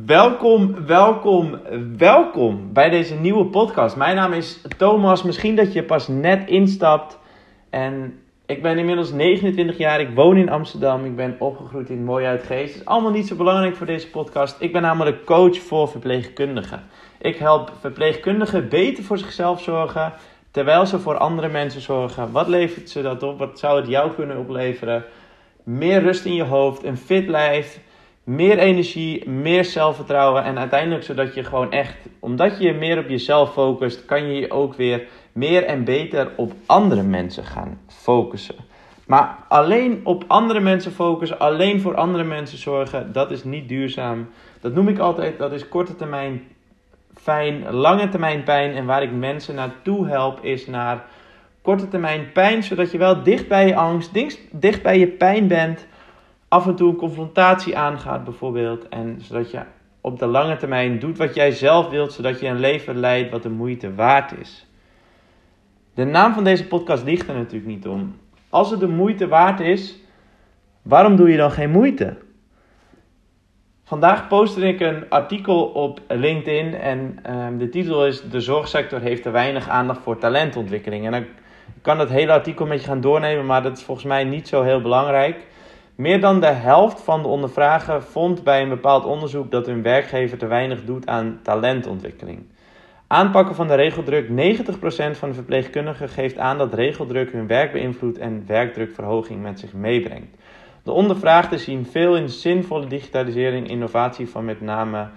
Welkom, welkom, welkom bij deze nieuwe podcast. Mijn naam is Thomas. Misschien dat je pas net instapt. En ik ben inmiddels 29 jaar. Ik woon in Amsterdam. Ik ben opgegroeid in Mooi Uitgeest. Het is allemaal niet zo belangrijk voor deze podcast. Ik ben namelijk coach voor verpleegkundigen. Ik help verpleegkundigen beter voor zichzelf zorgen. Terwijl ze voor andere mensen zorgen. Wat levert ze dat op? Wat zou het jou kunnen opleveren? Meer rust in je hoofd, een fit lijf meer energie, meer zelfvertrouwen en uiteindelijk zodat je gewoon echt, omdat je meer op jezelf focust, kan je je ook weer meer en beter op andere mensen gaan focussen. Maar alleen op andere mensen focussen, alleen voor andere mensen zorgen, dat is niet duurzaam. Dat noem ik altijd, dat is korte termijn fijn, lange termijn pijn. En waar ik mensen naartoe help is naar korte termijn pijn, zodat je wel dicht bij je angst, dicht bij je pijn bent af en toe een confrontatie aangaat bijvoorbeeld. En zodat je op de lange termijn doet wat jij zelf wilt, zodat je een leven leidt wat de moeite waard is. De naam van deze podcast ligt er natuurlijk niet om. Als het de moeite waard is, waarom doe je dan geen moeite? Vandaag postte ik een artikel op LinkedIn en ehm, de titel is De zorgsector heeft te weinig aandacht voor talentontwikkeling. En dan kan het hele artikel met je gaan doornemen, maar dat is volgens mij niet zo heel belangrijk. Meer dan de helft van de ondervragen vond bij een bepaald onderzoek dat hun werkgever te weinig doet aan talentontwikkeling. Aanpakken van de regeldruk. 90% van de verpleegkundigen geeft aan dat regeldruk hun werk beïnvloedt en werkdrukverhoging met zich meebrengt. De ondervraagden zien veel in zinvolle digitalisering, innovatie van met name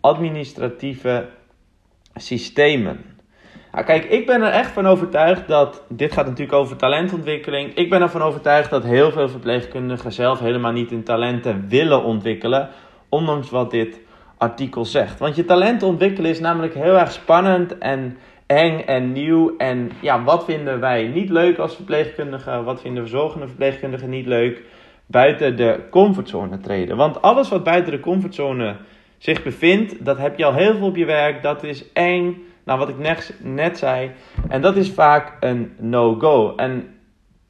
administratieve systemen. Nou, kijk, ik ben er echt van overtuigd dat. Dit gaat natuurlijk over talentontwikkeling. Ik ben ervan overtuigd dat heel veel verpleegkundigen zelf helemaal niet hun talenten willen ontwikkelen. Ondanks wat dit artikel zegt. Want je talenten ontwikkelen is namelijk heel erg spannend en eng en nieuw. En ja, wat vinden wij niet leuk als verpleegkundigen? Wat vinden verzorgende verpleegkundigen niet leuk? Buiten de comfortzone treden. Want alles wat buiten de comfortzone zich bevindt, dat heb je al heel veel op je werk. Dat is eng nou, wat ik net, net zei. En dat is vaak een no-go. En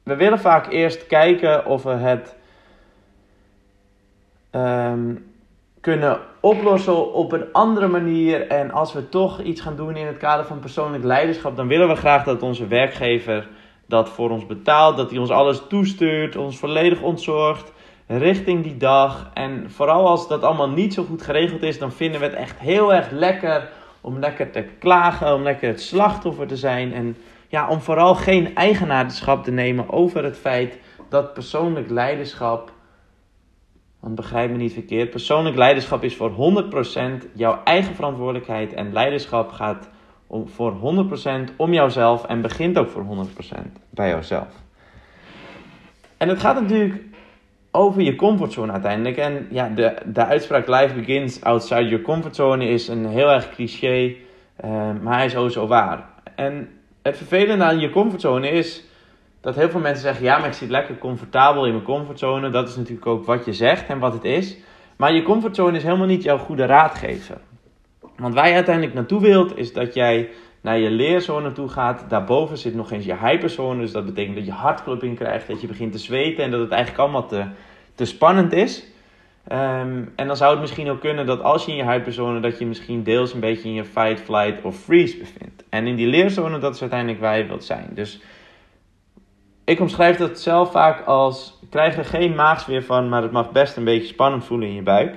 we willen vaak eerst kijken of we het ehm, kunnen oplossen op een andere manier. En als we toch iets gaan doen in het kader van persoonlijk leiderschap, dan willen we graag dat onze werkgever dat voor ons betaalt. Dat hij ons alles toestuurt, ons volledig ontzorgt richting die dag. En vooral als dat allemaal niet zo goed geregeld is, dan vinden we het echt heel erg lekker om lekker te klagen, om lekker het slachtoffer te zijn. En ja, om vooral geen eigenaarschap te nemen over het feit dat persoonlijk leiderschap. Want begrijp me niet verkeerd. Persoonlijk leiderschap is voor 100% jouw eigen verantwoordelijkheid. En leiderschap gaat om, voor 100% om jouzelf. En begint ook voor 100% bij jouzelf. En het gaat natuurlijk over je comfortzone uiteindelijk. En ja, de, de uitspraak life begins outside your comfortzone is een heel erg cliché, uh, maar hij is ook zo waar. En het vervelende aan je comfortzone is dat heel veel mensen zeggen: ja, maar ik zit lekker comfortabel in mijn comfortzone. Dat is natuurlijk ook wat je zegt en wat het is. Maar je comfortzone is helemaal niet jouw goede raadgever. Want waar je uiteindelijk naartoe wilt, is dat jij naar je leerzone toe gaat. Daarboven zit nog eens je hyperzone. Dus dat betekent dat je hartklopping krijgt, dat je begint te zweten en dat het eigenlijk allemaal te, te spannend is. Ehm, en dan zou het misschien ook kunnen dat als je in je hyperzone, dat je misschien deels een beetje in je fight, flight of freeze bevindt. En in die leerzone, dat is uiteindelijk waar je wilt zijn. Dus ik omschrijf dat zelf vaak als, krijg er geen maagsfeer van, maar het mag best een beetje spannend voelen in je buik.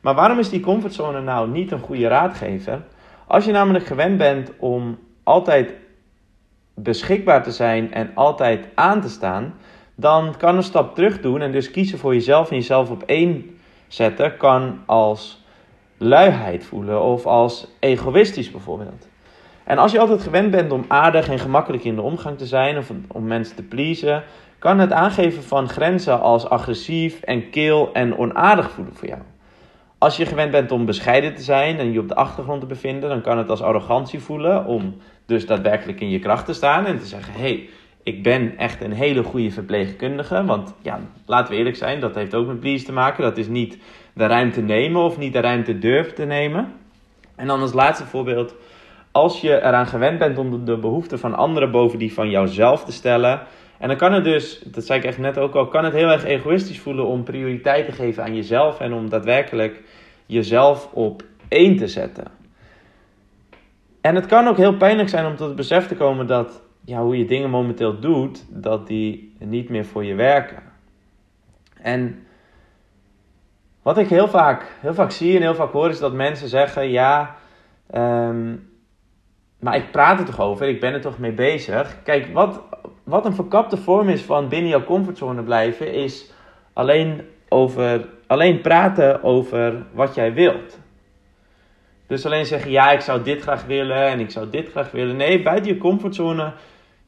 Maar waarom is die comfortzone nou niet een goede raadgever? Als je namelijk gewend bent om altijd beschikbaar te zijn en altijd aan te staan, dan kan een stap terug doen en dus kiezen voor jezelf en jezelf op één zetten, kan als luiheid voelen of als egoïstisch bijvoorbeeld. En als je altijd gewend bent om aardig en gemakkelijk in de omgang te zijn of om mensen te pleasen, kan het aangeven van grenzen als agressief en kil en onaardig voelen voor jou. Als je gewend bent om bescheiden te zijn en je op de achtergrond te bevinden, dan kan het als arrogantie voelen om dus daadwerkelijk in je kracht te staan en te zeggen: hé, hey, ik ben echt een hele goede verpleegkundige. Want ja, laten we eerlijk zijn, dat heeft ook met please te maken. Dat is niet de ruimte nemen of niet de ruimte durven te nemen. En dan als laatste voorbeeld, als je eraan gewend bent om de behoeften van anderen boven die van jouzelf te stellen. En dan kan het dus, dat zei ik echt net ook al, kan het heel erg egoïstisch voelen om prioriteit te geven aan jezelf en om daadwerkelijk jezelf op één te zetten. En het kan ook heel pijnlijk zijn om tot het besef te komen dat ja, hoe je dingen momenteel doet, dat die niet meer voor je werken. En wat ik heel vaak, heel vaak zie en heel vaak hoor, is dat mensen zeggen: Ja, ehm, maar ik praat er toch over, ik ben er toch mee bezig. Kijk, wat, wat een verkapte vorm is van binnen jouw comfortzone blijven, is alleen, over, alleen praten over wat jij wilt. Dus alleen zeggen, ja, ik zou dit graag willen en ik zou dit graag willen. Nee, buiten je comfortzone,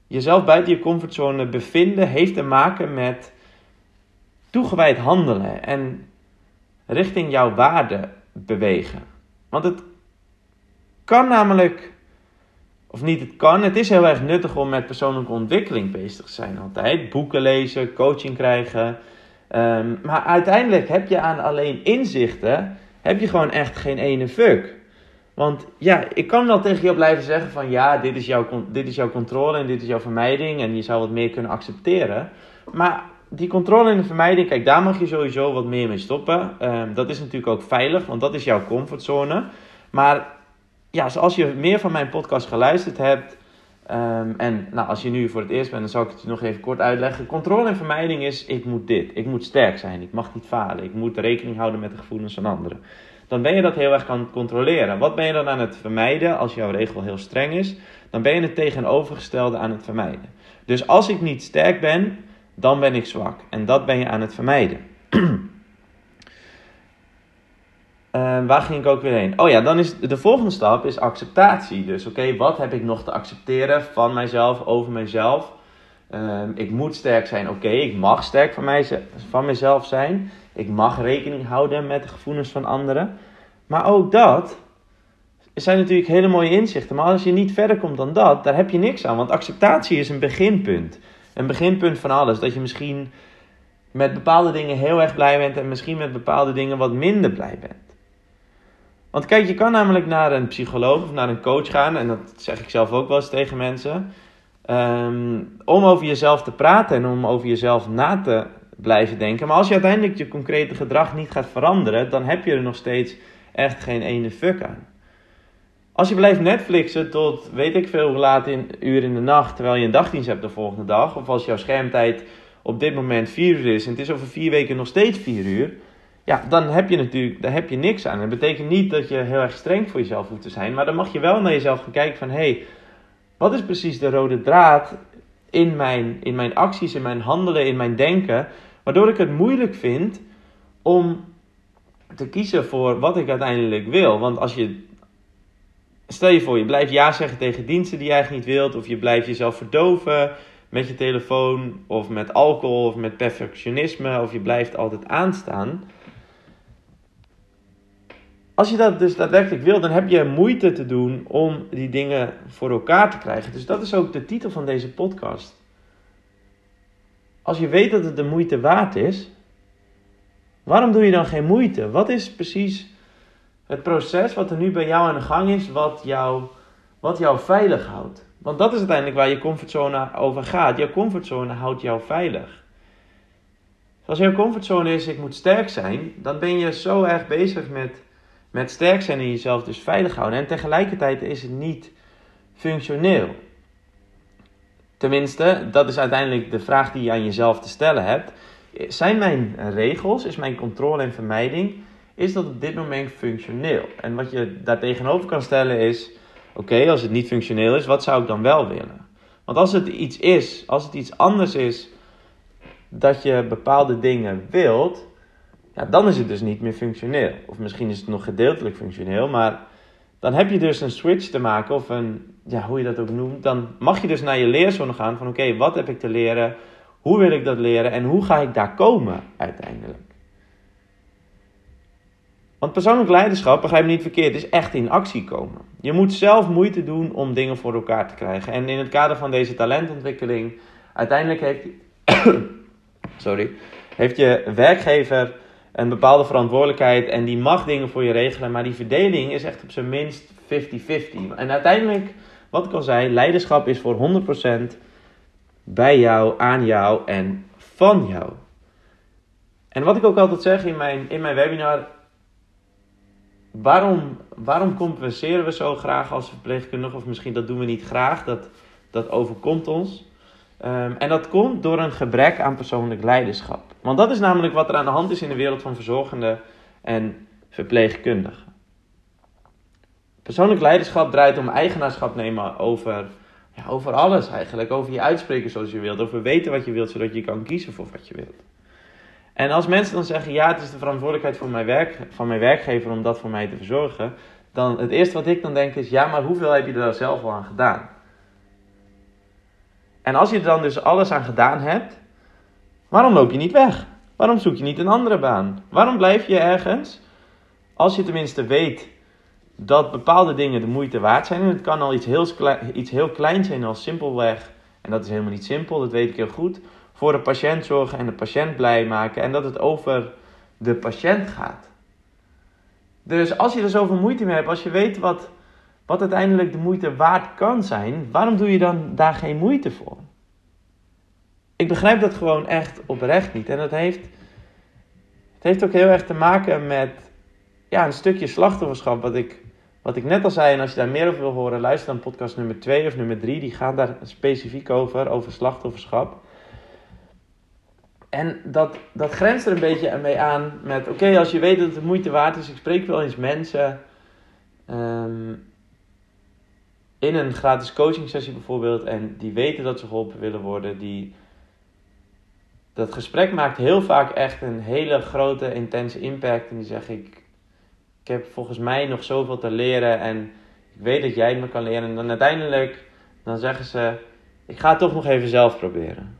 jezelf buiten je comfortzone bevinden, heeft te maken met toegewijd handelen en richting jouw waarde bewegen. Want het kan namelijk, of niet het kan, het is heel erg nuttig om met persoonlijke ontwikkeling bezig te zijn altijd. Boeken lezen, coaching krijgen. Ehm, maar uiteindelijk heb je aan alleen inzichten, heb je gewoon echt geen ene fuck. Want ja, ik kan wel tegen jou blijven zeggen van ja, dit is, jouw, dit is jouw controle en dit is jouw vermijding en je zou wat meer kunnen accepteren. Maar die controle en de vermijding, kijk, daar mag je sowieso wat meer mee stoppen. Ehm, dat is natuurlijk ook veilig, want dat is jouw comfortzone. Maar ja, zoals je meer van mijn podcast geluisterd hebt, ehm, en nou, als je nu voor het eerst bent, dan zal ik het je nog even kort uitleggen. Controle en vermijding is, ik moet dit, ik moet sterk zijn, ik mag niet falen, ik moet rekening houden met de gevoelens van anderen dan ben je dat heel erg kan controleren. Wat ben je dan aan het vermijden als jouw regel heel streng is? Dan ben je het tegenovergestelde aan het vermijden. Dus als ik niet sterk ben, dan ben ik zwak. En dat ben je aan het vermijden. Uh, waar ging ik ook weer heen? Oh ja, dan is de volgende stap is acceptatie. Dus oké, wat heb ik nog te accepteren van mijzelf, over mijzelf? Uh, ik moet sterk zijn. Oké, ik mag sterk van, mij, van mezelf zijn. Ik mag rekening houden met de gevoelens van anderen. Maar ook dat zijn natuurlijk hele mooie inzichten. Maar als je niet verder komt dan dat, daar heb je niks aan. Want acceptatie is een beginpunt. Een beginpunt van alles. Dat je misschien met bepaalde dingen heel erg blij bent en misschien met bepaalde dingen wat minder blij bent. Want kijk, je kan namelijk naar een psycholoog of naar een coach gaan, en dat zeg ik zelf ook wel eens tegen mensen, ehm, om over jezelf te praten en om over jezelf na te blijven denken. Maar als je uiteindelijk je concrete gedrag niet gaat veranderen, dan heb je er nog steeds echt geen ene fuck aan. Als je blijft Netflixen tot weet ik veel hoe laat in uur in de nacht, terwijl je een dagdienst hebt de volgende dag, of als jouw schermtijd op dit moment 4 uur is en het is over vier weken nog steeds 4 uur, ja, dan heb je natuurlijk daar heb je niks aan. Dat betekent niet dat je heel erg streng voor jezelf hoeft te zijn, maar dan mag je wel naar jezelf gaan kijken van hé, hey, wat is precies de rode draad in mijn, in mijn acties, in mijn handelen, in mijn denken, Waardoor ik het moeilijk vind om te kiezen voor wat ik uiteindelijk wil. Want als je. Stel je voor, je blijft ja zeggen tegen diensten die je eigenlijk niet wilt. Of je blijft jezelf verdoven met je telefoon. Of met alcohol. Of met perfectionisme. Of je blijft altijd aanstaan. Als je dat dus daadwerkelijk wil, dan heb je moeite te doen om die dingen voor elkaar te krijgen. Dus dat is ook de titel van deze podcast als je weet dat het de moeite waard is, waarom doe je dan geen moeite? Wat is precies het proces wat er nu bij jou aan de gang is, wat jou, wat jou veilig houdt? Want dat is uiteindelijk waar je comfortzone over gaat. Jouw comfortzone houdt jou veilig. Als jouw comfortzone is, ik moet sterk zijn, dan ben je zo erg bezig met, met sterk zijn en jezelf dus veilig houden. En tegelijkertijd is het niet functioneel. Tenminste, dat is uiteindelijk de vraag die je aan jezelf te stellen hebt. Zijn mijn regels, is mijn controle en vermijding, is dat op dit moment functioneel? En wat je daar tegenover kan stellen is, oké, als het niet functioneel is, wat zou ik dan wel willen? Want als het iets is, als het iets anders is, dat je bepaalde dingen wilt, ja, dan is het dus niet meer functioneel. Of misschien is het nog gedeeltelijk functioneel, maar dan heb je dus een switch te maken of een, ja, hoe je dat ook noemt, dan mag je dus naar je leerzone gaan van oké, wat heb ik te leren? Hoe wil ik dat leren en hoe ga ik daar komen uiteindelijk? Want persoonlijk leiderschap, begrijp me niet verkeerd, is echt in actie komen. Je moet zelf moeite doen om dingen voor elkaar te krijgen. En in het kader van deze talentontwikkeling, uiteindelijk heeft, sorry, heeft je werkgever een bepaalde verantwoordelijkheid en die mag dingen voor je regelen, maar die verdeling is echt op zijn minst 50-50. En uiteindelijk wat ik al zei, leiderschap is voor 100% bij jou, aan jou en van jou. En wat ik ook altijd zeg in mijn, in mijn webinar, waarom, waarom compenseren we zo graag als verpleegkundige? Of misschien dat doen we niet graag, dat, dat overkomt ons. Ehm, en dat komt door een gebrek aan persoonlijk leiderschap. Want dat is namelijk wat er aan de hand is in de wereld van verzorgenden en verpleegkundigen. Persoonlijk leiderschap draait om eigenaarschap nemen over, ja, over alles eigenlijk. Over je uitspreken zoals je wilt. Over weten wat je wilt, zodat je kan kiezen voor wat je wilt. En als mensen dan zeggen, ja, het is de verantwoordelijkheid van mijn, werk, van mijn werkgever om dat voor mij te verzorgen. Dan het eerste wat ik dan denk is, ja, maar hoeveel heb je er zelf al aan gedaan? En als je er dan dus alles aan gedaan hebt, waarom loop je niet weg? Waarom zoek je niet een andere baan? Waarom blijf je ergens? Als je tenminste weet dat bepaalde dingen de moeite waard zijn. En het kan al iets heel, iets heel kleins zijn als simpelweg. En dat is helemaal niet simpel, dat weet ik heel goed. Voor de patiënt zorgen en de patiënt blij maken. En dat het over de patiënt gaat. Dus als je er zoveel moeite mee hebt, als je weet wat, wat uiteindelijk de moeite waard kan zijn, waarom doe je dan daar geen moeite voor? Ik begrijp dat gewoon echt oprecht niet. En dat heeft, het heeft ook heel erg te maken met ja, een stukje slachtofferschap, wat ik, wat ik net al zei. En als je daar meer over wil horen, luister dan podcast nummer 2 of nummer 3. Die gaan daar specifiek over, over slachtofferschap. En dat, dat grenst er een beetje mee aan met, oké, als je weet dat het de moeite waard is, ik spreek wel eens mensen um, in een gratis coaching sessie bijvoorbeeld, en die weten dat ze geholpen willen worden, die, dat gesprek maakt heel vaak echt een hele grote, intense impact. En die zeggen, ik, ik heb volgens mij nog zoveel te leren en ik weet dat jij me kan leren. En dan uiteindelijk, dan zeggen ze, ik ga het toch nog even zelf proberen.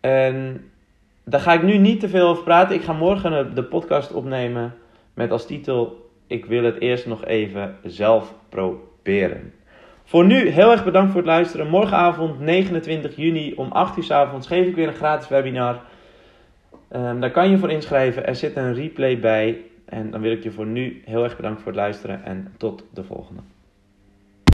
En daar ga ik nu niet te veel over praten. Ik ga morgen de podcast opnemen met als titel: Ik wil het eerst nog even zelf proberen. Voor nu heel erg bedankt voor het luisteren. Morgenavond 29 juni om 8 uur s avonds geef ik weer een gratis webinar. Um, daar kan je voor inschrijven. Er zit een replay bij. En dan wil ik je voor nu heel erg bedanken voor het luisteren en tot de volgende.